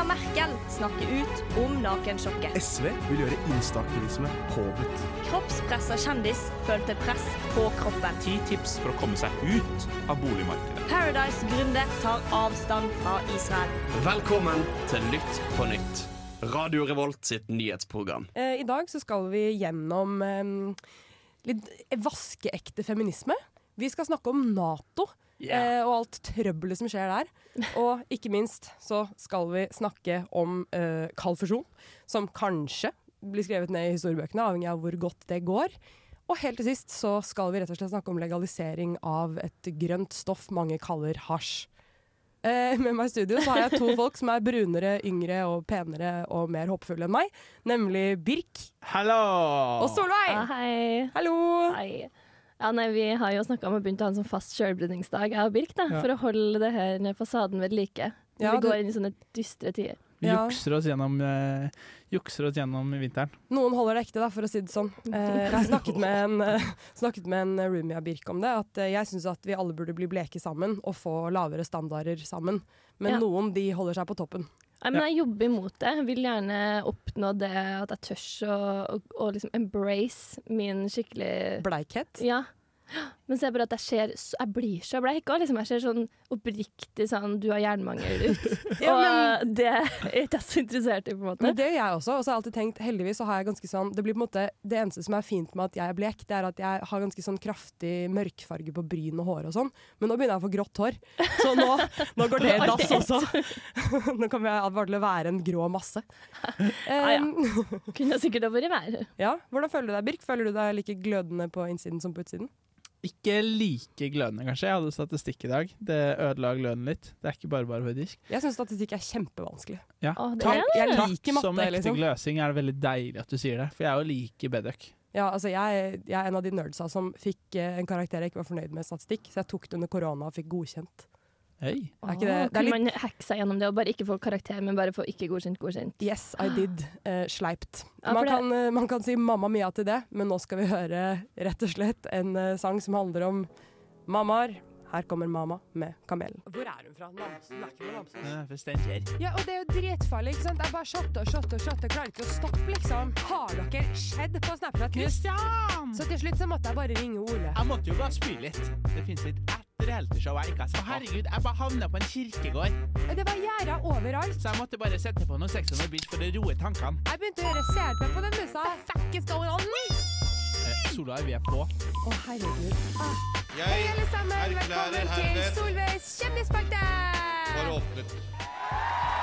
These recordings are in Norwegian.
Angela Merkel snakker ut om nakensjokket. SV vil gjøre instaaktivisme påbudt. Kroppspressa kjendis følte press på kroppen. Ti tips for å komme seg ut av boligmarkedet. Paradise-gründer tar avstand fra Israel. Velkommen til Lytt på nytt. Radio Revolt sitt nyhetsprogram. Eh, I dag så skal vi gjennom eh, litt vaskeekte feminisme. Vi skal snakke om Nato eh, og alt trøbbelet som skjer der. Og ikke minst så skal vi snakke om uh, kald fusjon, som kanskje blir skrevet ned i historiebøkene, avhengig av hvor godt det går. Og helt til sist så skal vi rett og slett snakke om legalisering av et grønt stoff mange kaller hasj. Eh, med meg i studio så har jeg to folk som er brunere, yngre og penere og mer håpefulle enn meg. Nemlig Birk Hallo! og Solveig. Ah, hei. Hallo! hei. Ja, nei, vi har jo snakka om å begynne å ha en sånn fast sjølbruningsdag, jeg og Birk, da, Ja. for å holde det her fasaden ved like. Når Ja, vi går inn i sånne dystre tider. Vi Ja. jukser oss gjennom, eh, jukser oss gjennom vinteren. Noen holder det ekte, da, for å si det sånn. Eh, jeg har snakket med en, eh, snakket med en roomie av Birk om det. At eh, jeg syns at vi alle burde bli bleke sammen og få lavere standarder sammen. Men Ja. noen de holder seg på toppen. Nei, men jeg jobber imot det. Jeg vil gjerne oppnå det at jeg tør å, å, å liksom embrace min skikkelig Bleikhet. Ja. Men så er det bare at jeg ser Jeg blir så bleik òg. Liksom. Jeg ser sånn oppriktig sånn Du har jernmangel ut. Ja, Og det er ikke jeg så interessert i, på en måte. Men det gjør jeg også. Og så har jeg alltid tenkt, heldigvis så har jeg ganske sånn Det blir på en måte Det eneste som er fint med at jeg er blek, det er at jeg har ganske sånn kraftig mørkfarge på bryn og hår og sånn. Men nå begynner jeg å få grått hår. Så nå, nå går det i dass også. nå kommer jeg bare til å være en grå masse. ja. Um, Kunne sikkert ha vært verre. Ja, Hvordan føler du deg, Birk? Føler du deg like glødende på innsiden som på utsiden? Ikke like glødende, kanskje. Jeg hadde statistikk i dag. Det ødela gløden litt. Det er ikke bare bare høydisk Jeg syns statistikk er kjempevanskelig. Ja. Å, det takk, er det. jeg Takk liker matte, som ekte liksom. gløsing er det veldig deilig at du sier det, for jeg er jo like bedøk. Ja, altså jeg, jeg er en av de nerdsa som fikk eh, en karakter jeg ikke var fornøyd med i statistikk, så jeg tok det under korona og fikk godkjent. Hei. Er ikke det- Åh, det er Kunne man hacke seg gjennom det og bare ikke få karakter, men bare få ikke godkjent, godkjent? Yes, I did. Uh, sleipt. Ja, Man det- kan, eh, man kan si mamma mia til det, men nå skal vi høre rett og slett en uh, sang som handler om mammaer. Her kommer mamma med Kamelen. Hvor er hun fra? Namsen? Er ikke Namsen. Ja, Steinkjer. Ja, og det er jo dritfarlig, ikke sant? Er bare shotter og shotter og shotter, jeg klarer ikke å stoppe, liksom. Har dere skjedd på Snapchat? Kristian! Så til slutt så måtte jeg bare ringe Ole. Jeg måtte jo bare spy litt. Det fins litt ett realityshow jeg ikke har sett på. Herregud, jeg bare havna på en kirkegård, Det var gjerder overalt. så jeg måtte bare sette på noe Sex on the Beach for å roe tankene. Jeg begynte å gjøre CRP på den musa. Fuck is going on? Eh, Solveig, vi er på. Å, herregud. Hei, Jeg alle sammen. Velkommen til Solveigs kjendisspalte. Bare åpnet.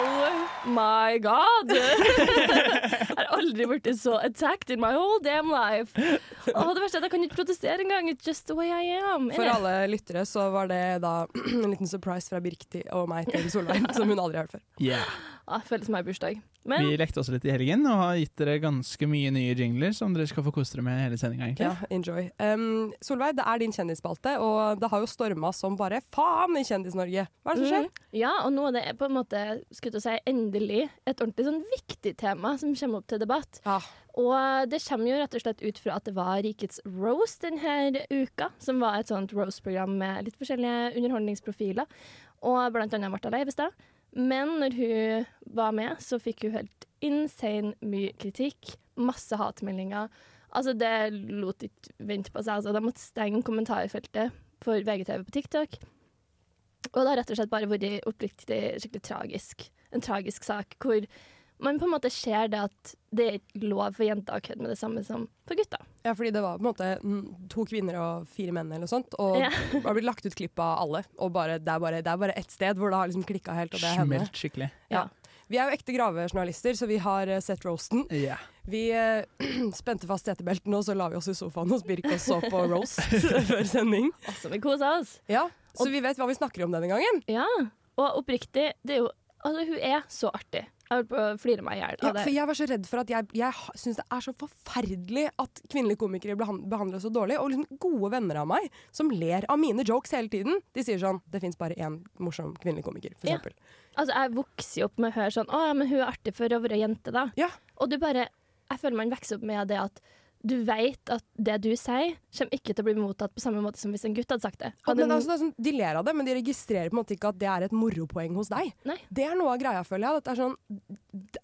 Oh my god! jeg har aldri blitt så attacked in my whole damn life. Åh, det verste er at jeg kan ikke protestere engang. It's just the way I am. For alle lyttere så var det da en liten surprise fra Birk til- og meg til Solveig, som hun aldri har hørt før. Yeah. Ah, føles som jeg bursdag. Men Vi lekte også litt i helgen og har gitt dere ganske mye nye jingler som dere skal få kose dere med hele sendinga, egentlig. Ja, enjoy. Um, Solveig, det er din kjendisspalte, og det har jo storma som bare faen i Kjendis-Norge. Hva er det som skjer? Mm. Ja, og nå er det på en måte skulle jeg si, endelig et ordentlig sånn viktig tema som kommer opp til debatt. Ja. Og det kommer jo rett og slett ut fra at det var Rikets roast denne uka, som var et sånt roast-program med litt forskjellige underholdningsprofiler, og blant annet Martha Leivestad. Men når hun var med, så fikk hun helt insane mye kritikk, masse hatmeldinger. Altså, det lot ikke vente på seg. Altså, de måtte stenge kommentarfeltet for VGTV på TikTok. Og det har rett og slett bare vært oppriktig skikkelig tragisk. En tragisk sak hvor man på en måte ser det at det er ikke lov for jenter å kødde med det samme som for gutter. Ja, fordi det var på en måte to kvinner og fire menn eller noe sånt, og Ja. det har blitt lagt ut klipp av alle. Og bare, det, er bare, det er bare ett sted hvor det har liksom klikka helt, og det er henne. Smelt skikkelig. Ja. Vi er jo ekte gravejournalister, så vi har eh, sett roasten. Yeah. Vi eh, spente fast setebeltene, og så la vi oss i sofaen hos Birk og så på roast før sending. Altså, vi kosa oss. Ja, Så vi vet hva vi snakker om denne gangen. Ja. Og oppriktig, det er jo Altså, hun er så artig. Jeg holdt på å flire meg i hjel Ja, for jeg var så redd for at jeg, jeg syns det er så forferdelig at kvinnelige komikere behan- behandles så dårlig. Og liksom gode venner av meg som ler av mine jokes hele tiden, de sier sånn Det fins bare én morsom kvinnelig komiker, for Ja. eksempel. Altså, jeg vokser jo opp med å høre sånn Å ja, men hun er artig for å være jente, da. Ja. Og du bare Jeg føler man vokser opp med det at du vet at det du sier, kommer ikke til å bli mottatt på samme måte som hvis en gutt hadde sagt det. Hadde men altså, det sånn, de ler av det, men de registrerer på en måte ikke at det er et moropoeng hos deg. Nei. Det er noe av greia, føler jeg. Er sånn,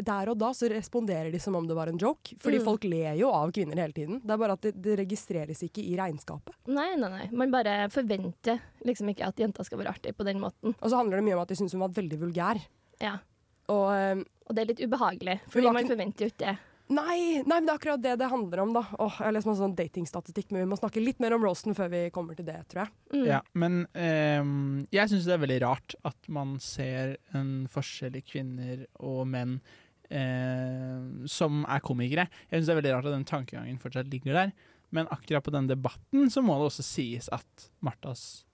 der og da så responderer de som om det var en joke. Fordi Mm. folk ler jo av kvinner hele tiden. Det er bare at det, det registreres ikke i regnskapet. Nei, nei, nei. Man bare forventer liksom ikke at jenter skal være artig på den måten. Og så handler det mye om at de syns hun var veldig vulgær. Ja. Og eh, Og det er litt ubehagelig, fordi man forventer jo ikke det. Nei, nei, men det er akkurat det det handler om, da. Åh, jeg har lest masse sånn datingstatistikk, men vi må snakke litt mer om roasten før vi kommer til det, tror jeg. Mm. Ja, men eh, jeg syns det er veldig rart at man ser en forskjell i kvinner og menn eh, som er komikere. Jeg syns det er veldig rart at den tankegangen fortsatt ligger der. Men akkurat på den debatten så må det også sies at Martas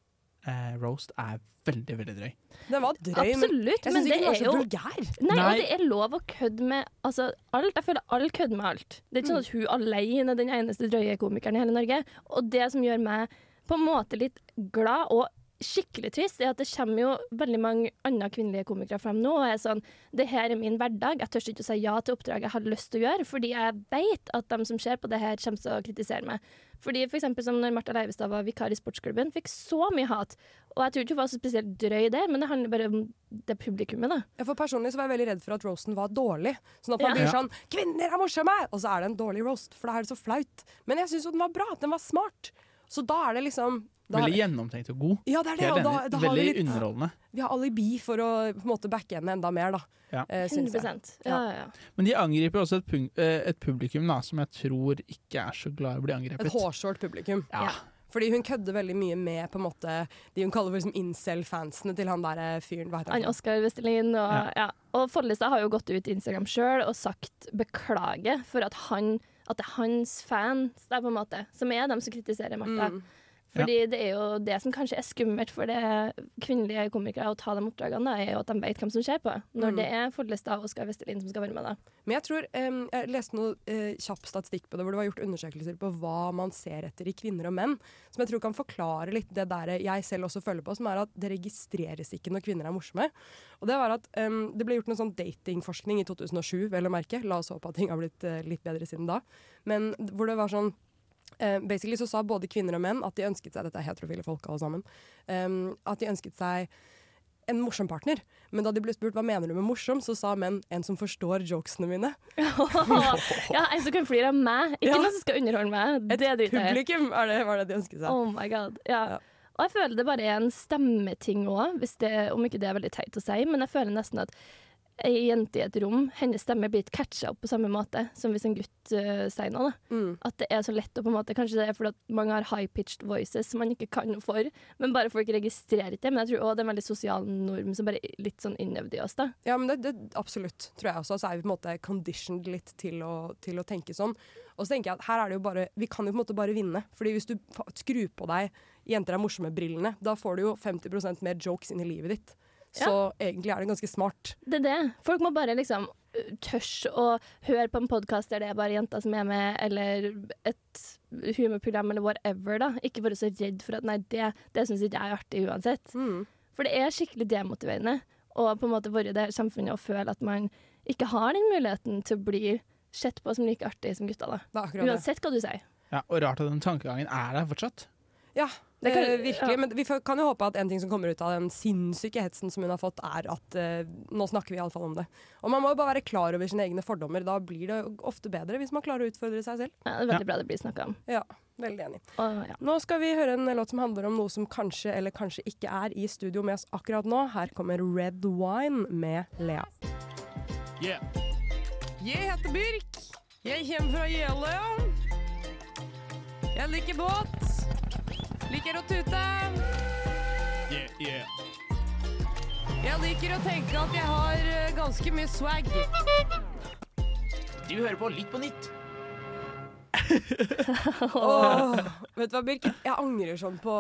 eh, roast er veldig, veldig drøy. Den var drøy, men Absolutt, jeg men syns det ikke den var så jo vulgær. Nei, Nei. og det er lov å kødde med altså, alt. Jeg føler alle kødder med alt. Det er ikke sånn at hun alene er den eneste drøye komikeren i hele Norge. Og det som gjør meg på en måte litt glad og skikkelig trist, er at det kommer jo veldig mange andre kvinnelige komikere frem nå og er sånn Det her er min hverdag. Jeg tør ikke å si ja til oppdraget jeg har lyst til å gjøre, fordi jeg vet at de som ser på det her, kommer til å kritisere meg. Fordi for eksempel som når Martha Leivestad var vikar i Sportsklubben, fikk så mye hat. Og jeg tror ikke hun var så spesielt drøy der, men det handler bare om det publikummet, da. Ja, For Personlig så var jeg veldig redd for at roasten var dårlig. Sånn at man Ja. blir sånn 'Kvinner er morsomme!' Og så er det en dårlig roast, for da er det så flaut. Men jeg syns jo den var bra. Den var smart. Så da er det liksom da Veldig er, gjennomtenkt og god. Ja, det er det. Da, da vi, Veldig litt, underholdende. vi har alibi for å på en måte backe henne enda mer, da. Ja. Eh, 100 jeg. ja, ja, ja. Men de angriper også et, eh, et publikum da, som jeg tror ikke er så glad i å bli angrepet. Et hårsårt publikum. Ja. Ja. Fordi hun kødder veldig mye med på en måte de hun kaller for liksom incel-fansene til han der fyren. Hva heter Han han? Oskar Vestelin og, Ja. ja. og Follestad har jo gått ut Instagram sjøl og sagt beklage for at, han, at det er hans fans der, på en måte, som er dem som kritiserer Martha. Mm. Fordi det er jo det som kanskje er skummelt for det kvinnelige komikere å ta de oppdragene, da, er jo at de vet hvem som ser på. Når Mm. det er Follestad og Oskar Vestelin som skal være med, da. Men jeg tror um, Jeg leste noe uh, kjapp statistikk på det, hvor det var gjort undersøkelser på hva man ser etter i kvinner og menn, som jeg tror kan forklare litt det der jeg selv også føler på, som er at det registreres ikke når kvinner er morsomme. Og Det var at um, det ble gjort noen sånn datingforskning i 2007, vel å merke. La oss håpe at ting har blitt uh, litt bedre siden da. Men hvor det var sånn eh, basically så sa både kvinner og menn at de ønsket seg Dette er heterofile folk alle sammen. Um, at de ønsket seg en morsom partner. Men da de ble spurt hva mener du med morsom, så sa menn en som forstår jokesene mine. ja, en som kan flire av meg, ikke Ja. noen som skal underholde meg. Det driter jeg. Publikum er det, var det de ønsket seg. Oh my god. Ja. Ja. Og jeg føler det bare er en stemmeting òg, om ikke det er veldig teit å si. Men jeg føler nesten at ei jente i et rom, hennes stemme blir ikke catcha opp på samme måte som hvis en gutt uh, sier noe. Mm. At det er så lett å på en måte Kanskje det er fordi at mange har high-pitched voices som man ikke kan noe for, men bare folk registrerer ikke det. Men jeg tror òg det er en veldig sosial norm som bare er litt sånn innøvd i oss, da. Ja, men det, det absolutt, tror jeg også. Så er vi på en måte conditioned litt til å, til å tenke sånn. Og så tenker jeg at her er det jo bare Vi kan jo på en måte bare vinne. Fordi hvis du skrur på deg 'Jenter er morsomme'-brillene, da får du jo 50% mer jokes inn i livet ditt. Så egentlig er det ganske smart. Det er det. Folk må bare liksom uh, tørs å høre på en podkast der det er bare jenter som er med, eller et humorprogram eller whatever. da. Ikke være så redd for at nei, det, det syns ikke jeg er artig uansett. Mm. For det er skikkelig demotiverende å på en måte være i det samfunnet og føle at man ikke har den muligheten til å bli sett på som like artig som gutta. da. Uansett hva du sier. Ja, og rart at den tankegangen er der fortsatt. Ja, Det kan- kan, virkelig. ja. Men vi kan jo håpe at en ting som kommer ut av den sinnssyke hetsen som hun har fått, er at eh, nå snakker vi iallfall om det. Og man må jo bare være klar over sine egne fordommer. Da blir det ofte bedre hvis man klarer å utfordre seg selv. Ja, det er veldig bra det blir snakka om. Ja, veldig enig. Og, ja. Nå skal vi høre en låt som handler om noe som kanskje eller kanskje ikke er i studio med oss akkurat nå. Her kommer Red Wine med Lea. Yeah. Jeg heter Birk. Jeg kommer fra Jeløya. Jeg liker båt. Liker å tute. Yeah, yeah. Jeg liker å tenke at jeg har eh, ganske mye swag. Du hører på Litt på nytt. Åh, vet du hva, Birk? Jeg angrer sånn på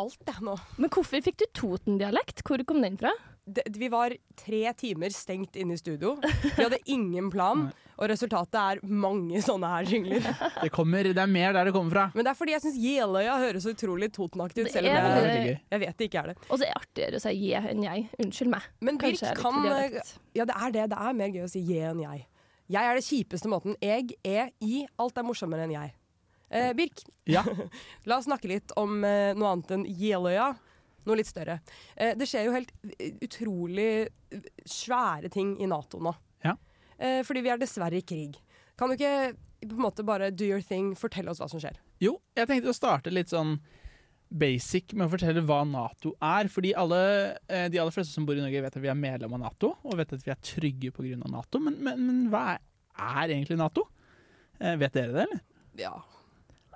alt, jeg nå. Men hvorfor fikk du Toten-dialekt? Hvor kom den fra? Det, vi var tre timer stengt inne i studio. Vi hadde ingen plan, og resultatet er mange sånne her jingler. Det, kommer, det er mer der det kommer fra. Men det er fordi jeg syns Jeløya høres så utrolig Totenaktig ut, selv om jeg, veldig jeg vet det ikke er det. Og så er det artigere å si je enn jeg. Unnskyld meg. Men Birk kan. Ja, det er det. Det er mer gøy å si je enn jeg. Jeg er det kjipeste måten. Jeg er i alt er morsommere enn jeg. Eh, Birk, Ja. la oss snakke litt om eh, noe annet enn Jeløya. Noe litt større. Eh, det skjer jo helt eh, utrolig eh, svære ting i Nato nå. Ja. Eh, fordi vi er dessverre i krig. Kan du ikke på en måte bare do your thing, fortelle oss hva som skjer? Jo, jeg tenkte å starte litt sånn basic med å fortelle hva Nato er. Fordi alle, eh, de aller fleste som bor i Norge vet at vi er medlem av Nato, og vet at vi er trygge pga. Nato. Men, men, men hva er, er egentlig Nato? Eh, vet dere det, eller? Ja.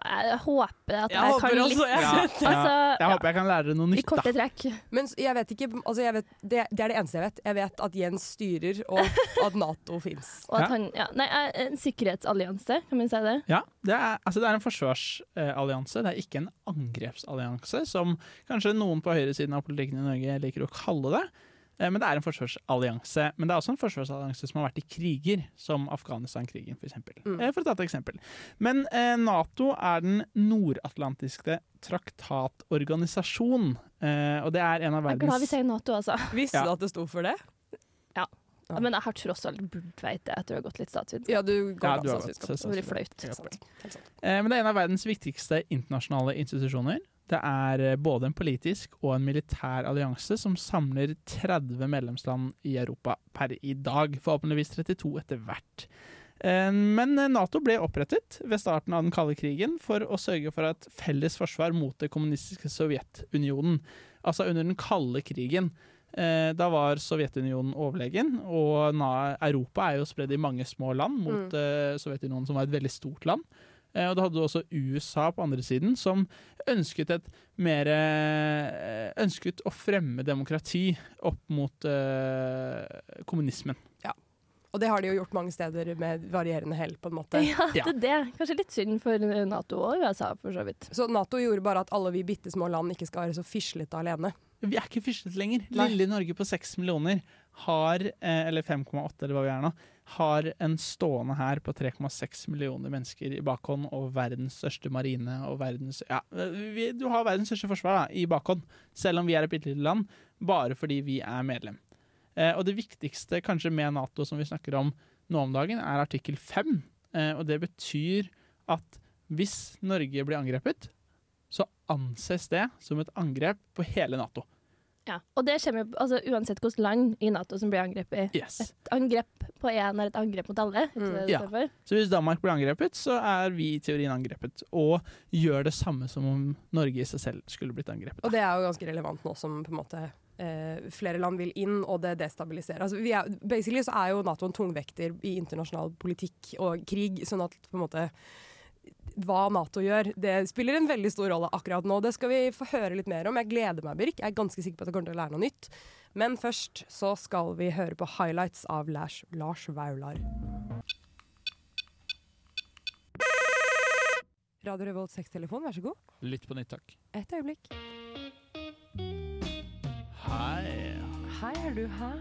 Jeg håper at Jeg jeg, håper kan også, litt. Ja. Altså, Jeg håper jeg kan lære dere noe nytt, da. korte trekk. Men jeg vet ikke altså jeg vet, det, det er det eneste jeg vet. Jeg vet at Jens styrer, og at Nato fins. Ja. nei, en sikkerhetsallianse, kan man si det? Ja, det er, altså det er en forsvarsallianse, det er ikke en angrepsallianse, som kanskje noen på høyresiden av politikken i Norge liker å kalle det. Eh, Men det er en forsvarsallianse. Men det er også en forsvarsallianse som har vært i kriger, som Afghanistan-krigen f.eks. Mm. Eh, For å ta et eksempel. Men eh, Nato er den nordatlantiske traktatorganisasjon. Eh, og det er en av verdens Jeg er glad vi sier Nato, altså. Visste Ja. du at det sto for det? Ja, Men jeg har tross alt burde vite det etter å ha gått litt statsvitenskap. Ja, du går Ja, du har statsvitenskap. gått Det hadde flaut. Eh, Men det er en av verdens viktigste internasjonale institusjoner. Det er eh, både en politisk og en militær allianse som samler 30 medlemsland i Europa per i dag. Forhåpentligvis 32 etter hvert. Eh, Men eh, Nato ble opprettet ved starten av den kalde krigen for å sørge for et felles forsvar mot det kommunistiske Sovjetunionen. Altså under den kalde krigen. Da var Sovjetunionen overlegen, og Europa er jo spredd i mange små land mot Mm. Sovjetunionen, som var et veldig stort land. Eh, Og da hadde du også USA på andre siden, som ønsket et mer eh, Ønsket å fremme demokrati opp mot eh, kommunismen. Og det har de jo gjort mange steder med varierende hell, på en måte. Ja, det er det. Kanskje litt synd for Nato og USA, for så vidt. Så Nato gjorde bare at alle vi bitte små land ikke skal være så fislete alene. Vi er ikke fislete lenger. Lille Norge på 6 millioner har, eh, eller 5,8 eller hva vi er nå, har en stående her på 3,6 millioner mennesker i bakhånd og verdens største marine og verdens Ja, vi, du har verdens største forsvar da, i bakhånd, selv om vi er et bitte lite land, bare fordi vi er medlem. Eh, og det viktigste kanskje med Nato som vi snakker om nå om dagen, er artikkel 5. Eh, og det betyr at hvis Norge blir angrepet, så anses det som et angrep på hele Nato. Ja. Og det kommer jo altså, uansett hvilket land i Nato som blir angrepet. Yes. Et angrep på én er et angrep mot alle. Mm. Ja. Så hvis Danmark blir angrepet, så er vi i teorien angrepet. Og gjør det samme som om Norge i seg selv skulle blitt angrepet. Og det er jo ganske relevant nå som på en måte eh, flere land vil inn, og det destabiliserer. Altså, vi er, basically så er jo Nato en tungvekter i internasjonal politikk og krig, sånn at på en måte hva Nato gjør, det spiller en veldig stor rolle akkurat nå. Det skal vi få høre litt mer om. Jeg gleder meg, Birk. Jeg er ganske sikker på at jeg kommer til å lære noe nytt. Men først så skal vi høre på highlights av Lars, Lars Vaular. Radio Revolt 6-telefon, vær så god. Lytt på nytt, takk. Et øyeblikk. Hei, Hei, er du her?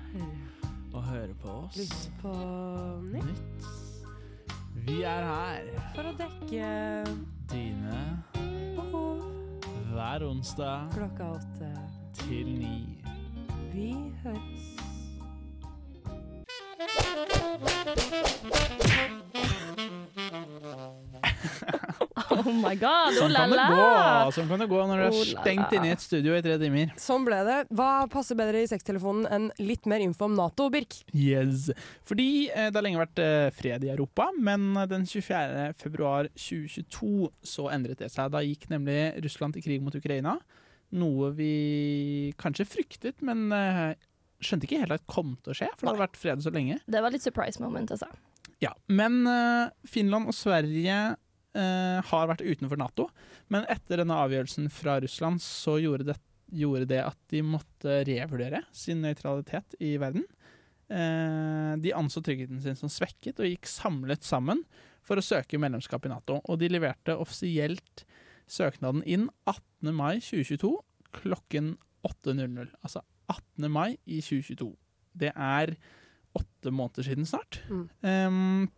og høre på oss. Lytt på nytt Nytt. Vi er her, for å dekke dine, behov hver onsdag klokka åtte. til ni. Vi høres. Oh my god, oh Sånn la kan det la! gå sånn kan det gå når du er stengt inne i et studio i tre timer. Sånn ble det. Hva passer bedre i sextelefonen enn litt mer info om Nato, Birk? Yes. Fordi eh, det har lenge vært eh, fred i Europa, men eh, den 24. februar 2022 så endret det seg. Da gikk nemlig Russland til krig mot Ukraina. Noe vi kanskje fryktet, men skjønte ikke helt at kom til å skje, for det hadde vært fred så lenge. Det var litt surprise moment, altså. Ja, Men Finland og Sverige eh, har vært utenfor Nato. Men etter denne avgjørelsen fra Russland så gjorde det, gjorde det at de måtte revurdere sin nøytralitet i verden. Eh, de anså tryggheten sin som svekket og gikk samlet sammen for å søke medlemskap i Nato. Og de leverte offisielt søknaden inn 18. mai 2022 klokken 8.00. Altså 18. mai i 2022. Det er åtte måneder siden snart. Mm. Ehm,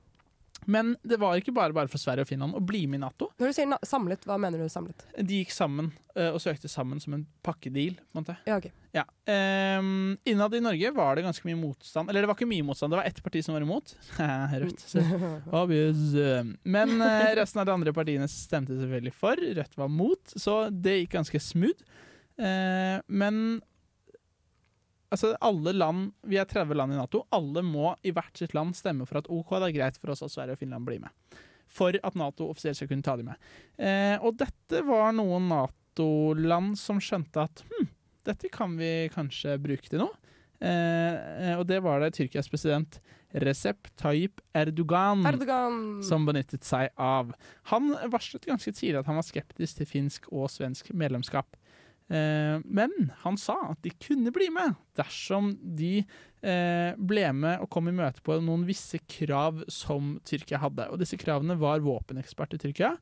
Men det var ikke bare bare for Sverige og Finland å bli med i Nato. Når du sier samlet, hva mener du samlet? De gikk sammen uh, og søkte sammen som en pakkedeal. Ja, ok. Ja. Um, innad i Norge var det ganske mye motstand. Eller det var ikke mye motstand, det var ett parti som var imot. Rødt. Obvious. Men uh, resten av de andre partiene stemte selvfølgelig for. Rødt var mot, så det gikk ganske smooth. Uh, men altså alle land, vi er 30 land i Nato, alle må i hvert sitt land stemme for at OK, det er greit for oss at Sverige og Finland blir med. For at Nato offisielt skal kunne ta dem med. Eh, og dette var noen Nato-land som skjønte at hm, dette kan vi kanskje bruke til noe. Eh, og det var det Tyrkias president Recep Tayyip Erdogan Erdogan! som benyttet seg av. Han varslet ganske tidlig at han var skeptisk til finsk og svensk medlemskap. Eh, men han sa at de kunne bli med dersom de eh, ble med og kom i møte på noen visse krav som Tyrkia hadde. Og disse kravene var våpenekspert i Tyrkia,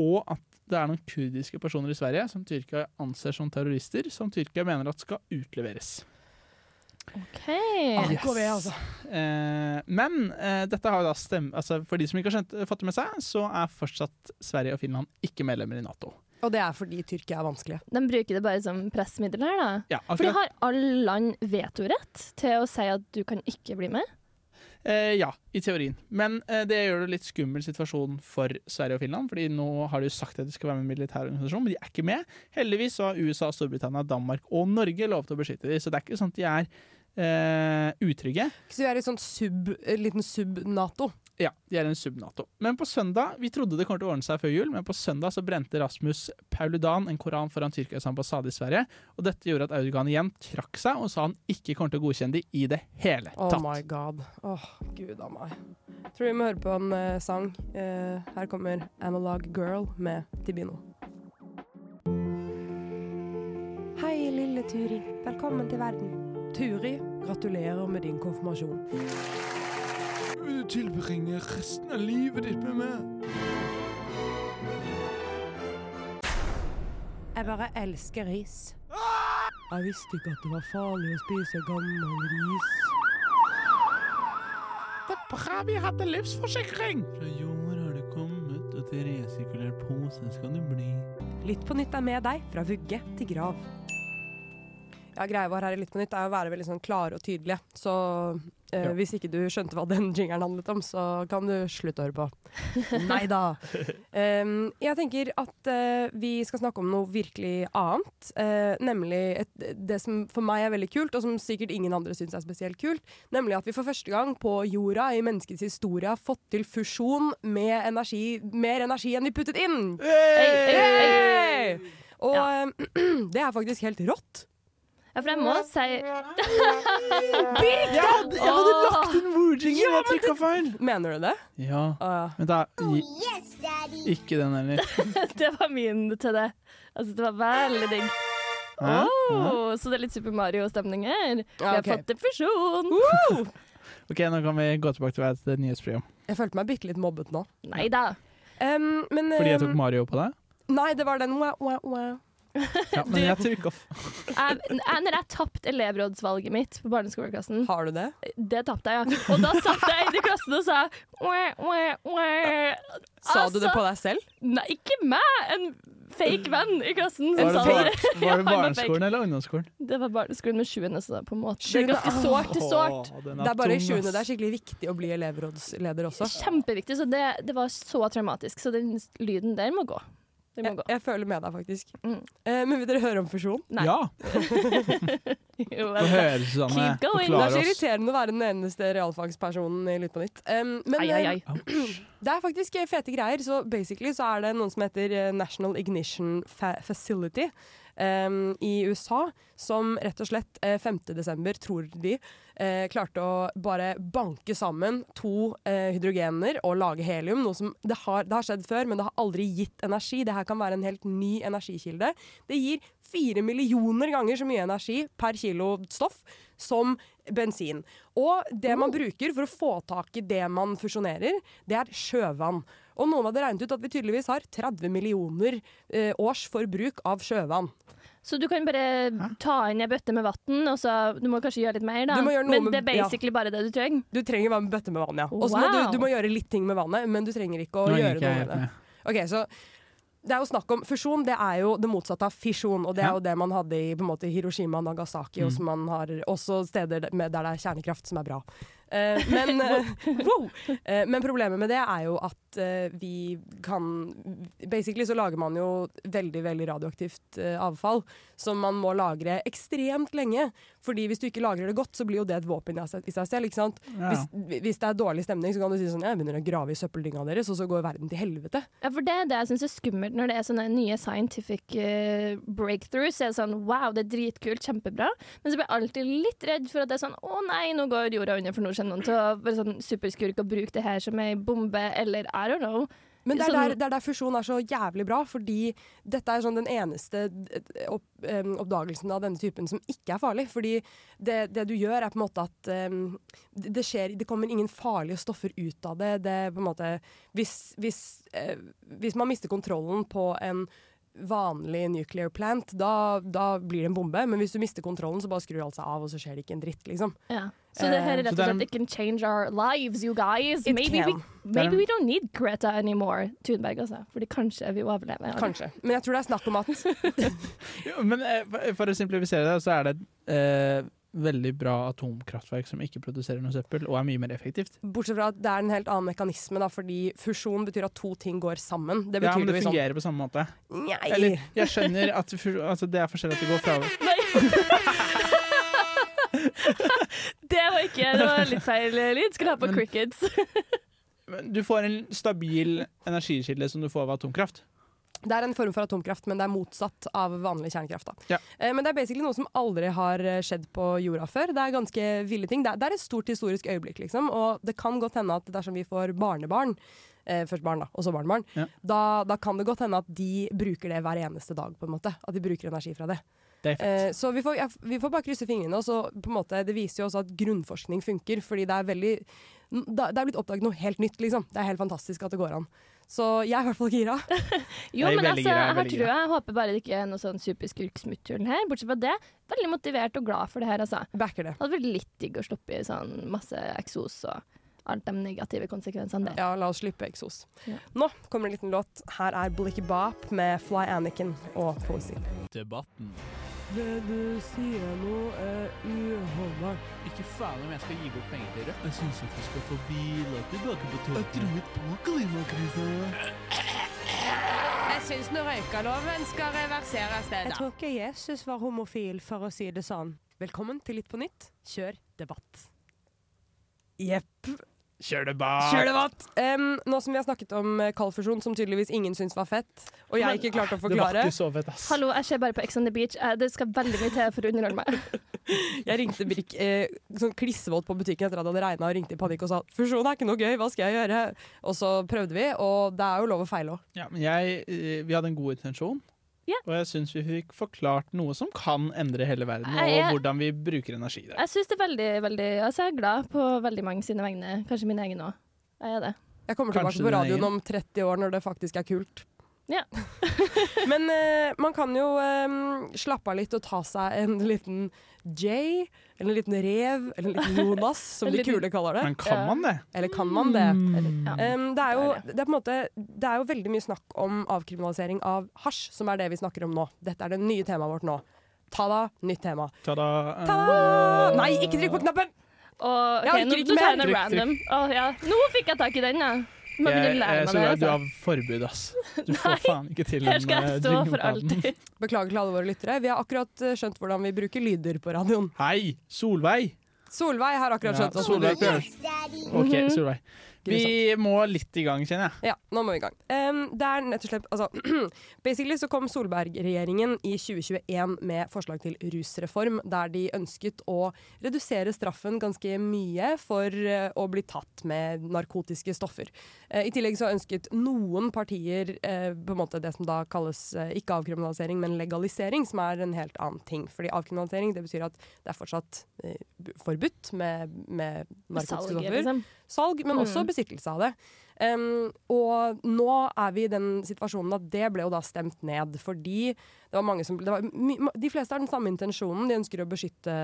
og at det er noen kurdiske personer i Sverige som Tyrkia anser som terrorister, som Tyrkia mener at skal utleveres. OK. AKV, altså. Eh, men eh, dette har jo da stem altså, for de som ikke har skjønt, fått det med seg, så er fortsatt Sverige og Finland ikke medlemmer i Nato. Og det er fordi Tyrkia er vanskelig. De bruker det bare som pressmiddel her, da. Ja, For de har alle land vetorett til å si at du kan ikke bli med. eh, ja, i teorien. Men eh, det gjør det litt skummel situasjon for Sverige og Finland, fordi nå har de jo sagt at de skal være med i en militær organisasjon, men de er ikke med. Heldigvis så har USA, Storbritannia, Danmark og Norge lov til å beskytte dem, så det er ikke sånn at de er eh, utrygge. Så vi er i sånn sub, en liten sub-Nato. Ja, de er en sub-Nato. Men på søndag, vi trodde det kom til å ordne seg før jul, men på søndag så brente Rasmus Pauludan en koran foran Tyrkias ambassade i Sverige, og dette gjorde at Erdogan igjen trakk seg og sa han ikke kommer til å godkjenne de i det hele Oh tatt. my god. Åh, gud a meg. Tror vi må høre på en uh, sang. Uh, her kommer Analog Girl med Tibino. Hei, lille Turi. Velkommen til verden. Turi, gratulerer med din konfirmasjon. Vil du tilbringe resten av livet ditt med meg? Jeg bare elsker ris. Jeg visste ikke at det var farlig å spise gammel ris. Det er bra vi hadde livsforsikring! Fra jord har det kommet, og til resirkulert pose skal du bli. Litt på nytt er med deg, fra vugge til grav. Ja, Greia vår her i Litt på nytt er å være veldig sånn klare og tydelige. Så eh, Ja. hvis ikke du skjønte hva den jingeren handlet om, så kan du slutte å høre på. Nei da. Um, jeg tenker at uh, vi skal snakke om noe virkelig annet. Uh, nemlig et, det som for meg er veldig kult, og som sikkert ingen andre syns er spesielt kult. Nemlig at vi for første gang på jorda i menneskets historie har fått til fusjon med energi, mer energi enn vi puttet inn. Hey! Og Ja. eh, det er faktisk helt rått. Ja, for jeg må si Jeg hadde, jeg hadde lagt inn Woojingen, Ja, jeg trykka feil! Mener du det? Ja, Å, ja. men da gi- Ikke den heller. Det var min til det. Altså, det var veldig digg. Oh, så det er litt Super Mario-stemning her. Vi har okay. fått en fusjon. Ok, nå kan vi gå tilbake til et nyhetsprogram. Jeg følte meg bitte litt mobbet nå. Nei da. Um, men, Fordi jeg tok Mario på deg? Nei, det var den wow, wow, wow. Ja, men jeg trykka f... Jeg, jeg, når jeg tapte elevrådsvalget mitt på barneskoleklassen, Har du det? det tapte jeg, ja. Og da satt jeg inne i klassen og sa «Wah, wah, wah». Sa du det Altså, på deg selv? Nei, ikke meg! En fake venn i klassen Var det, var, var det barneskolen eller ungdomsskolen? Det var barneskolen med sjuende, så det er på en måte Det er ganske sårt til sårt. Åh, Det er bare i sjuende det er skikkelig viktig å bli elevrådsleder også. Kjempeviktig, så det, det var så traumatisk. Så den lyden der må gå. Den må Jeg, gå. jeg føler med deg, faktisk. Mm. Eh, men vil dere høre om fusjon? Nei. Ja, Jo, få høre, Susanne. Keep going. Det er så irriterende å være den eneste realfagspersonen i Lytt på nytt. Um, men Ai, ai, ai. eh, det er faktisk eh, fete greier. Så basically så er det noen som heter eh, National Ignition Fa Facility um, i USA, som rett og slett eh, 5. desember, tror de, eh, klarte å bare banke sammen to eh, hydrogener og lage helium. Noe som det har, det har skjedd før, men det har aldri gitt energi. Det her kan være en helt ny energikilde. Det gir fire millioner ganger så mye energi per kilo stoff som bensin. Og det man bruker for å få tak i det man fusjonerer, det er sjøvann. Og noen hadde regnet ut at vi tydeligvis har 30 millioner eh, års forbruk av sjøvann. Så du kan bare Hæ? ta inn ei bøtte med vann, og så Du må kanskje gjøre litt mer, da. Du må gjøre noe Men med- det er basically bare det du trenger. Du trenger bare en bøtte med vann, ja. Og må Wow. du, du må gjøre litt ting med vannet, men du trenger ikke å Nå gjøre noe med det. Ok, så det er jo snakk om Fusjon det er jo det motsatte av fisjon, og det er jo det man hadde i på en måte, Hiroshima og Nagasaki, og Mm. som man har også steder med, der det er kjernekraft, som er bra. Eh, men, eh, wow! Eh, men problemet med det er jo at eh, vi kan Basically så lager man jo veldig, veldig radioaktivt eh, avfall som man må lagre ekstremt lenge. Fordi hvis du ikke lagrer det godt, så blir jo det et våpen i seg, selv. ikke sant? Ja. Hvis, hvis det er dårlig stemning, så kan du si sånn Jeg begynner å grave i søppeldynga deres, og så går verden til helvete. Ja, for det er det jeg syns er skummelt når det er sånne nye scientific eh, breakthroughs. Så er det sånn wow, det er dritkult, kjempebra. Men så blir jeg alltid litt redd for at det er sånn å nei, nå går jorda under, for nå kommer noen til å være sånn superskurk og bruke det her som ei bombe, eller I don't know. Men det er, Sånn- der, det er der fusjon er så jævlig bra, fordi dette er sånn den eneste eh, opp, um, oppdagelsen av denne typen som ikke er farlig. Fordi det, det du gjør, er på en måte at um, det, skjer Det kommer ingen farlige stoffer ut av det. det måte Hvis, hvis, uh, hvis man mister kontrollen på en vanlig nuclear plant, da, da blir det en bombe. Men hvis du mister kontrollen, så bare skrur alt seg av, og så skjer det ikke en dritt, liksom. Ja. Så det her er Eh, rett og slett It can change our lives, you guys. It Maybe, we, maybe we don't need Greta anymore. Thunberg, altså. Fordi kanskje vi overlever. Kanskje. Men jeg tror det er snakk om at Jo, Men eh, for- for å simplifisere det, så er det eh, veldig bra atomkraftverk som ikke produserer noe søppel, og er mye mer effektivt. Bortsett fra at det er en helt annen mekanisme, da, fordi fusjon betyr at to ting går sammen. Det betyr Ja, men det jo i sånn fungerer på samme måte. Nei. Eller, jeg skjønner at altså, det er forskjellig at det går fra Det var ikke Det var litt feil lyd. Skulle ha på Men- crickets. Men Du får en stabil energikilde som du får av atomkraft. Det er en form for atomkraft, men det er motsatt av vanlig kjernekraft. Da. Ja. Eh, men det er basically noe som aldri har eh, skjedd på jorda før. Det er ganske ville ting. Det det er et stort historisk øyeblikk, liksom. Og det kan godt hende at dersom vi får barnebarn, eh, først barn da, og så barnebarn, Ja. da, da kan det godt hende at de bruker det hver eneste dag, på en måte. At de bruker energi fra det. Det er fett. Eh, så vi får, ja, vi får bare krysse fingrene. Og så på en måte, det viser jo også at grunnforskning funker, fordi det er veldig Det er blitt oppdaget noe helt nytt, liksom. Det er helt fantastisk at det går an. Så jeg er i hvert fall gira. Jo, men altså, gira, jeg tror jeg. Jeg håper bare det ikke er noe sånn superskurksmutthull her. Bortsett fra det, veldig motivert og glad for det her, altså. Backer det. Det hadde vært litt digg å stoppe i sånn masse eksos og alt de negative konsekvensene det. Ja, la oss slippe eksos. Ja. Nå kommer en liten låt. Her er Blicky Bop med Fly Anniken og Poesy. Debatten. Det du sier nå er uholdbart. Ikke faen om jeg skal gi bort penger til Rødt. Jeg syns at vi skal få biler tilbake på toget. Jeg tror på klimakrisa. Jeg syns nå røykeloven skal reverseres, det, Jeg tror ikke Jesus var homofil, for å si det sånn. Velkommen til Litt på nytt. Kjør debatt. Jepp. Kjør det bak! Kjør debatt! Um, nå som vi har snakket om eh, kaldfusjon, som tydeligvis ingen syns var fett, og jeg ikke klarte å Det var forklare ikke så fett, ass. Hallo, jeg ser bare på Ex on the Beach. Eh, Det skal veldig mye til for å underholde meg. Jeg ringte Birk eh, sånn klissvåt på butikken etter at det hadde regna, og ringte i panikk og sa 'fusjon er ikke noe gøy, hva skal jeg gjøre?' Og så prøvde vi, og det er jo lov å feile òg. Ja, men eh, vi hadde en god intensjon. Ja. Og jeg syns vi fikk forklart noe som kan endre hele verden, Jeg er- og hvordan vi bruker energi der. Jeg synes det er veldig, veldig Altså, jeg er glad på veldig mange sine vegne. Kanskje min egen òg. Jeg er det. Jeg kommer tilbake på radioen om 30 år når det faktisk er kult. Ja. Men uh, man kan jo um, slappe av litt og ta seg en liten J, eller en liten rev, eller en liten Jonas, som de kule kaller det. Men kan man det? Eller kan man det? Mm. Um, det, er jo, Det er det, er på en måte, det er jo veldig mye snakk om avkriminalisering av hasj, som er det vi snakker om nå. Dette er det nye temaet vårt nå. Ta-da, nytt tema. Ta-da! Ta-da! Nei, ikke trykk på knappen! Og, okay, ja, nå, nå tar jeg noe Trykk, trykk. random. Å, ja. Nå fikk jeg tak i den, ja. Må Jeg, jeg, så glad du Altså. har forbud, ass. Du får faen ikke til Her en skal jeg eh, alltid. Beklager til alle våre lyttere. Vi har akkurat eh, skjønt hvordan vi bruker lyder på radioen. Hei! Solveig! Solveig har akkurat skjønt ja, Solveig bruker OK, Solveig. Vi må litt i gang, kjenner jeg. Ja, nå må vi i gang. Um, det er nett og slett altså, Basically så kom Solberg-regjeringen i 2021 med forslag til rusreform, der de ønsket å redusere straffen ganske mye for uh, å bli tatt med narkotiske stoffer. Uh, I tillegg så ønsket noen partier uh, på en måte det som da kalles ikke avkriminalisering, men legalisering, som er en helt annen ting. Fordi avkriminalisering det betyr at det er fortsatt forbudt med, med narkotiske stoffer. liksom. Salg, men Mm. også besittelse av det. Um, og nå er vi i den situasjonen at det ble jo da stemt ned, fordi det var mange som det var De fleste har den samme intensjonen, de ønsker å beskytte,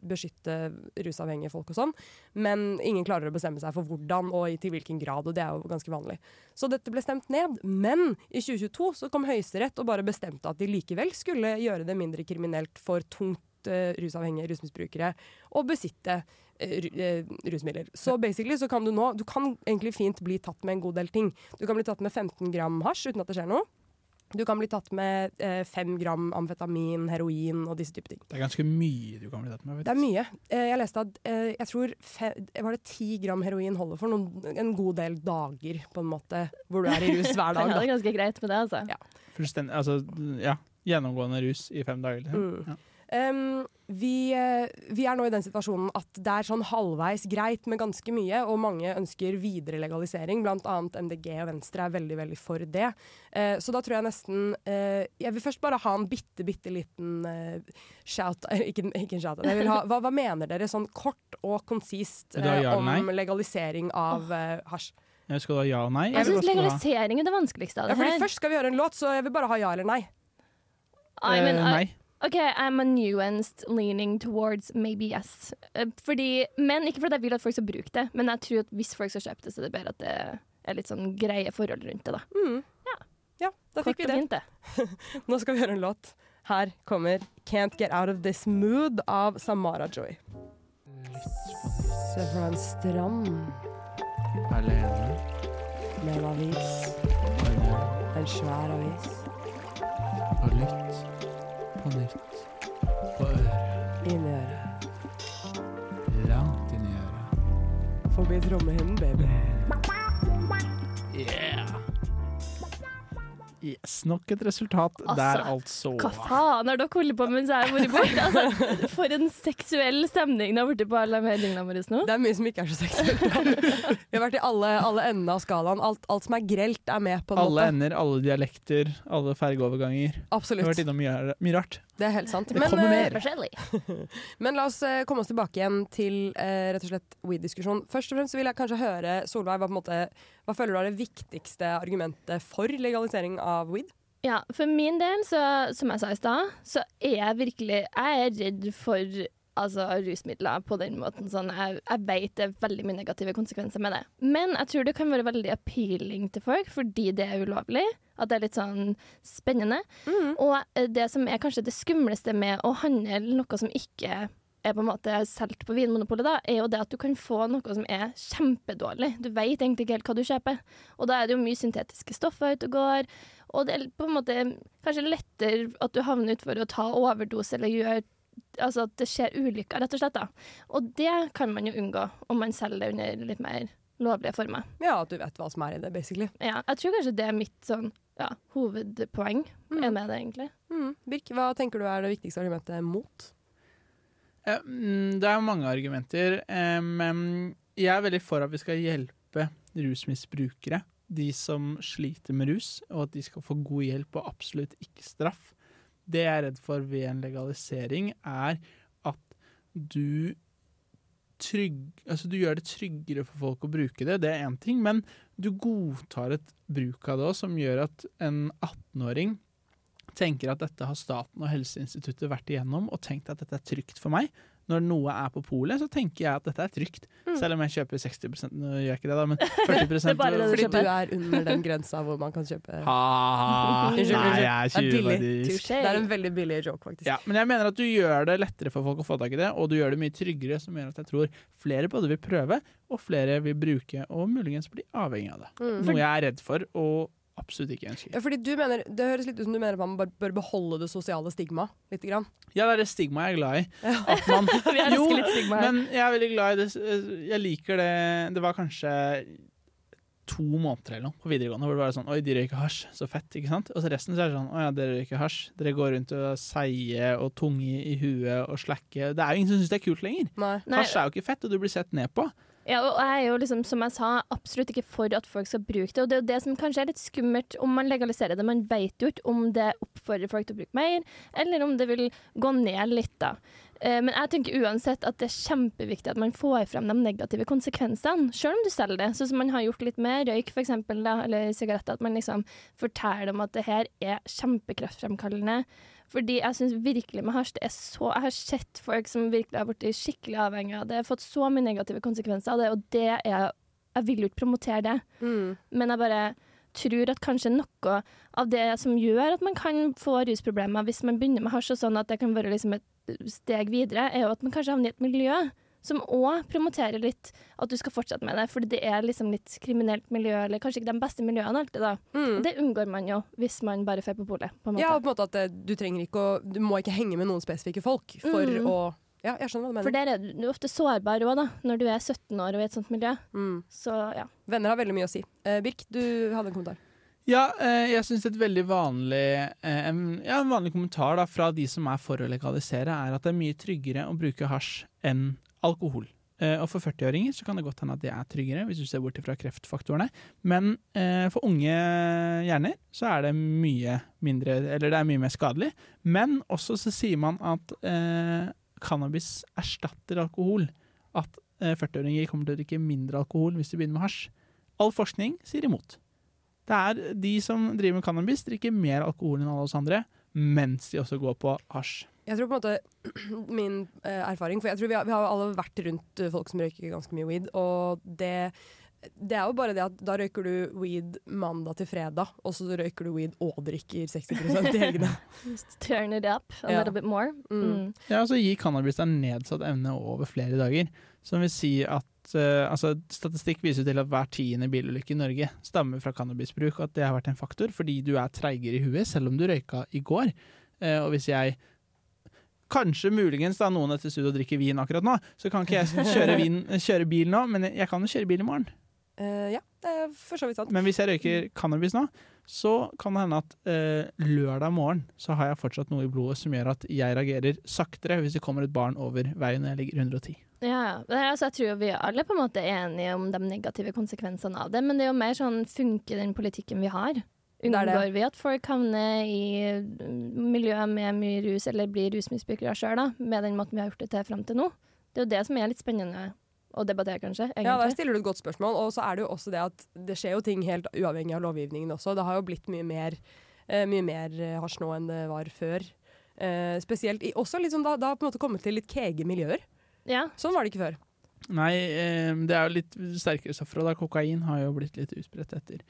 beskytte rusavhengige folk og sånn, men ingen klarer å bestemme seg for hvordan og til hvilken grad, og det er jo ganske vanlig. Så dette ble stemt ned, men i 2022 så kom Høyesterett og bare bestemte at de likevel skulle gjøre det mindre kriminelt for tungt eh, rusavhengige rusmisbrukere å besitte eh, eh, rusmidler. Så basically så kan du nå Du kan egentlig fint bli tatt med en god del ting. Du kan bli tatt med 15 gram hasj uten at det skjer noe. Du kan bli tatt med eh, 5 gram amfetamin, heroin og disse typer ting. Det er ganske mye du kan bli tatt med. Det er mye. Eh, jeg leste at eh, jeg tror fe var det 10 gram heroin holder for noen, en god del dager, på en måte, hvor du er i rus hver dag. det er ganske greit med det, altså. Ja. Fullstendig, altså, ja, gjennomgående rus i fem dager. Liksom. Mm. Ja. Um, vi, eh, vi er nå i den situasjonen at det er sånn halvveis greit med ganske mye, og mange ønsker videre legalisering. Blant annet MDG og Venstre er veldig veldig for det. Uh, så da tror jeg nesten uh, Jeg vil først bare ha en bitte, bitte liten uh, shout Ikke, ikke en shout jeg vil ha, hva, hva mener dere sånn kort og konsist ja om legalisering av hasj? Jeg skal du ha ja og nei? Jeg syns legalisering er det vanskeligste av Ja, det fordi her. først skal vi høre en låt, så jeg vil bare ha ja eller nei. I mean, I- nei. OK, I'm a nuanced leaning towards maybe yes. Eh, Fordi, men ikke fordi jeg vil at folk skal bruke det, men jeg tror at hvis folk skal kjøpe det, så er det bedre at det er litt sånn greie forhold rundt det. da. Mm. Ja, da fikk Kort vi det. fint, det. Nå skal vi høre en låt. Her kommer 'Can't Get Out of This Mood' av Samara Joy. Se fra en strand Alene. med en avis. Alene. En svær avis. Og lytt på nytt. På øret. Inni øret. Langt inn i øret. Forbi trommehinnen, baby. Yes, nok et resultat Altså, der, altså. Hva faen har dere holdt på med mens jeg har vært borte? Altså, for en seksuell stemning det har blitt på alle de her våre nå. Det er mye som ikke er så seksuelt. Vi har vært i alle, alle endene av skalaen. Alt, alt som er grelt, er med, på en Alle måte. ender, alle dialekter, alle fergeoverganger. Absolutt. Vi har vært innom mye, mye rart. Det er helt sant. Det Men, kommer eh, mer. Forskjellig. Men la oss eh, komme oss tilbake igjen til eh, rett og slett weed-diskusjon. Først og fremst vil jeg kanskje høre, Solveig, hva, på en måte, hva føler du er det viktigste argumentet for legalisering av weed? Ja, for min del, så, som jeg sa i stad, så er jeg virkelig Jeg er redd for altså, rusmidler på den måten. Sånn, jeg, jeg vet det er veldig mye negative konsekvenser med det. Men jeg tror det kan være veldig appealing til folk fordi det er ulovlig. At det er litt sånn spennende. Og eh, det som er kanskje det skumleste med å handle noe som ikke er på en måte solgt på Vinmonopolet, da, er jo det at du kan få noe som er kjempedårlig. Du vet egentlig ikke helt hva du kjøper. Og da er det jo mye syntetiske stoffer ute og går. Og det er på en måte kanskje lettere at du havner utfor å ta overdose eller gjøre Altså at det skjer ulykker, rett og slett. da. Og det kan man jo unngå om man selger det under litt mer lovlige former. Ja, at du vet hva som er i det, basically. Ja, jeg tror kanskje det er mitt sånn ja, hovedpoeng er med det, egentlig. Mm. Birk, hva tenker du er det viktigste argumentet mot? Mm, Det er mange argumenter, eh, men jeg er veldig for at vi skal hjelpe rusmisbrukere. De som sliter med rus, og at de skal få god hjelp og absolutt ikke straff. Det jeg er redd for ved en legalisering, er at du trygg, altså du gjør det tryggere for folk å bruke det, det er én ting, men du godtar et bruk av det òg som gjør at en 18-åring tenker at dette har staten og Helseinstituttet vært igjennom og tenkt at dette er trygt for meg. Når noe er på polet, så tenker jeg at dette er trygt. Selv om jeg kjøper 60 Nå gjør jeg ikke det, da, men 40 Det er bare det du Fordi kjøper. du er under den grensa hvor man kan kjøpe Ha, ha, Nei, jeg er Det er 20, Det er en veldig billig joke, faktisk. Ja, men jeg mener at du gjør det lettere for folk å få tak i det, og du gjør det mye tryggere, som gjør at jeg tror flere både vil prøve, og flere vil bruke, og muligens bli avhengig av det. Mm. Noe jeg er redd for, og absolutt ikke ønsker. Ja, fordi du mener, Det høres litt ut som du mener at man bør, beholde det sosiale stigmaet. Lite grann. Ja, det er det stigmaet jeg er glad i. At man, Vi elsker jo, litt stigma her. men jeg er veldig glad i det. Jeg liker det Det var kanskje to måneder eller noe på videregående hvor det var sånn Oi, de røyker hasj. Så fett, ikke sant? Og så resten så er det sånn Å ja, dere røyker hasj. Dere går rundt og seier og tunge i huet og slakke. Det er jo ingen som syns det er kult lenger. Nei, Hasj er jo ikke fett, og du blir sett ned på. Ja, og jeg er jo liksom, som jeg sa, absolutt ikke for at folk skal bruke det. Og det er jo det som kanskje er litt skummelt om man legaliserer det. Man vet jo ikke om det oppfordrer folk til å bruke mer, eller om det vil gå ned litt, da. Eh, Men jeg tenker uansett at det er kjempeviktig at man får frem de negative konsekvensene, selv om du selger det. Sånn som man har gjort litt med røyk, for eksempel, da, eller sigaretter. At man liksom forteller om at det her er kjempekreftfremkallende. Fordi jeg syns virkelig med hasj det er så Jeg har sett folk som virkelig har blitt skikkelig avhengig av det. har Fått så mye negative konsekvenser av det, og det er Jeg vil jo ikke promotere det, Mm. men jeg bare tror at kanskje noe av det som gjør at man kan få rusproblemer hvis man begynner med hasj, og sånn at det kan være liksom et steg videre, er jo at man kanskje havner i et miljø som òg promoterer litt at du skal fortsette med det, fordi det er liksom litt kriminelt miljø, eller kanskje ikke de beste miljøene alltid, da. Mm. Og det unngår man jo hvis man bare får på polet, på en måte. Ja, og på en måte at det, du trenger ikke å Du må ikke henge med noen spesifikke folk for Mm. å Ja, jeg skjønner hva du For mener. der er du ofte sårbar òg, da, når du er 17 år og i et sånt miljø. Mm. Så ja. Venner har veldig mye å si. Eh, Birk, du hadde en kommentar. Ja, eh, jeg syns et veldig vanlig eh, ja, en vanlig kommentar da, fra de som er for å legalisere, er at det er mye tryggere å bruke hasj enn alkohol. Eh, og for 40-åringer så kan det godt hende at det er tryggere, hvis du ser bort fra kreftfaktorene. Men eh, for unge hjerner så er det mye mindre Eller det er mye mer skadelig. Men også så sier man at eh, cannabis erstatter alkohol. At eh, 40-åringer kommer til å drikke mindre alkohol hvis de begynner med hasj. All forskning sier imot. Det er de som driver med cannabis, drikker mer alkohol enn alle oss andre, mens de også går på hasj. Jeg tror på en måte min eh, erfaring For jeg tror vi har, vi har alle vært rundt eh, folk som røyker ganske mye weed, og det det er jo bare det at da røyker du weed mandag til fredag, og så røyker du weed og drikker 60% i helgene. Just turn it up a Ja. little bit more. Mm. Mm. Ja, altså gir cannabis deg nedsatt evne over flere dager, som vil si at uh, altså, Statistikk viser til at hver tiende bilulykke i Norge stammer fra cannabisbruk, og at det har vært en faktor, fordi du er treigere i huet, selv om du røyka i går. Uh, og hvis jeg Kanskje muligens da noen etter studio drikker vin akkurat nå, så kan ikke jeg kjøre, vin, kjøre bil nå, men jeg kan jo kjøre bil i morgen. Uh, ja, det er for så vidt sant. Men hvis jeg røyker cannabis nå, så kan det hende at uh, lørdag morgen så har jeg fortsatt noe i blodet som gjør at jeg reagerer saktere hvis det kommer et barn over veien når jeg ligger 110. Ja, altså, jeg tror vi alle på en måte er enige om de negative konsekvensene av det, men det er jo mer sånn funker den politikken vi har? Unngår vi at folk havner i miljøet med mye rus, eller blir rusmisbrukere sjøl, med den måten vi har gjort det til fram til nå? Det er jo det som er litt spennende å debattere, kanskje. Ja, der stiller du et godt spørsmål. Og så er det jo også det at det skjer jo ting helt uavhengig av lovgivningen også. Det har jo blitt mye mer, eh, mye mer eh, hasj nå enn det var før. Eh, spesielt i, også sånn, da, da på en måte kommet til litt kege miljøer. Ja. Sånn var det ikke før. Nei, det er jo litt sterkere stoffer, og da kokain har jo blitt litt utbredt etter.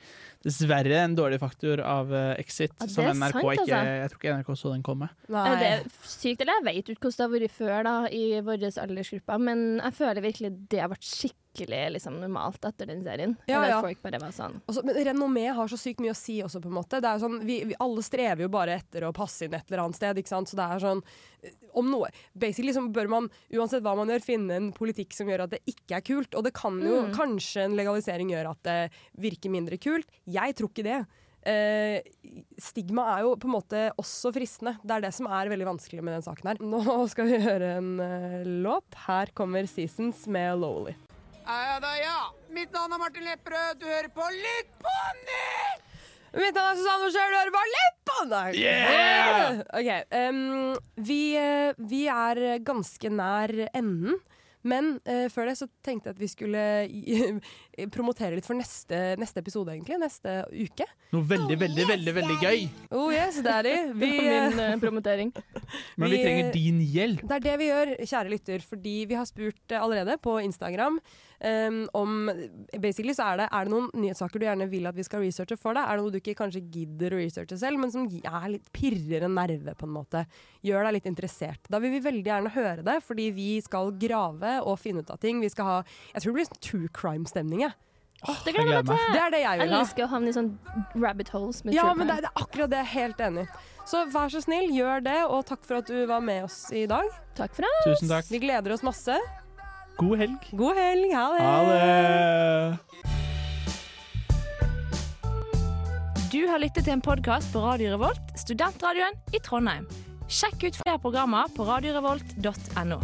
Dessverre en dårlig faktor av eh, Exit, Ja, som er NRK sant, ikke altså. Jeg tror ikke NRK så den komme. Er det sykt, eller jeg vet ikke hvordan det har vært før da, i vår aldersgruppe, men jeg føler virkelig det har vært skikkelig liksom, normalt etter den serien. Ja, Eller ja. folk bare var sånn. Også, men renommé har så sykt mye å si også, på en måte. Det er sånn, vi, vi alle strever jo bare etter å passe inn et eller annet sted. Så det er sånn eh, Om noe Basically så bør man, uansett hva man gjør, finne en politikk som gjør at det ikke er kult. Og det kan jo Mm. kanskje en legalisering gjøre at det virker mindre kult. Jeg tror ikke det. Eh, stigma er jo på en måte også fristende. Det er det som er veldig vanskelig med den saken her. Nå skal vi høre en eh, låt. Her kommer Seasons med Lowly. Ja da, ja. Mitt navn er Martin Lepperød. Du hører på Lytt på nytt! Mitt navn er Susanne Sjøl, du hører på Litt på nytt! Yeah! Ok, Um, vi, eh, vi er ganske nær enden. Men uh, før det så tenkte jeg at vi skulle uh, promotere litt for neste, neste episode, egentlig. Neste uke. Noe veldig, veldig, veldig veldig gøy. Oh yes, daddy. Vi, Det var min uh, promotering. Men vi Vi- trenger din hjelp. Det er det vi gjør, kjære lytter, fordi vi har spurt allerede på Instagram em, om Basically så er det, er det noen nyhetssaker du gjerne vil at vi skal researche for deg? Er det noe du ikke kanskje gidder å researche selv, men som er litt pirrer en nerve, på en måte? Gjør deg litt interessert. Da vil vi veldig gjerne høre det, fordi vi skal grave og finne ut av ting. Vi skal ha Jeg tror det blir sånn true crime-stemning, jeg. Det gleder jeg meg til. Det er det jeg Jeg vil ha. elsker å havne i sånn rabbit holes med Ja, true men det, er- det er akkurat det. Jeg er helt enig. Så vær så snill, gjør det, og takk for at du var med oss i dag. Takk for oss. Tusen takk. Vi gleder oss masse. God helg. God helg. Ha det. Ha det. Du har lyttet til en podkast på Radio Revolt, studentradioen i Trondheim. Sjekk ut flere programmer på radiorevolt.no.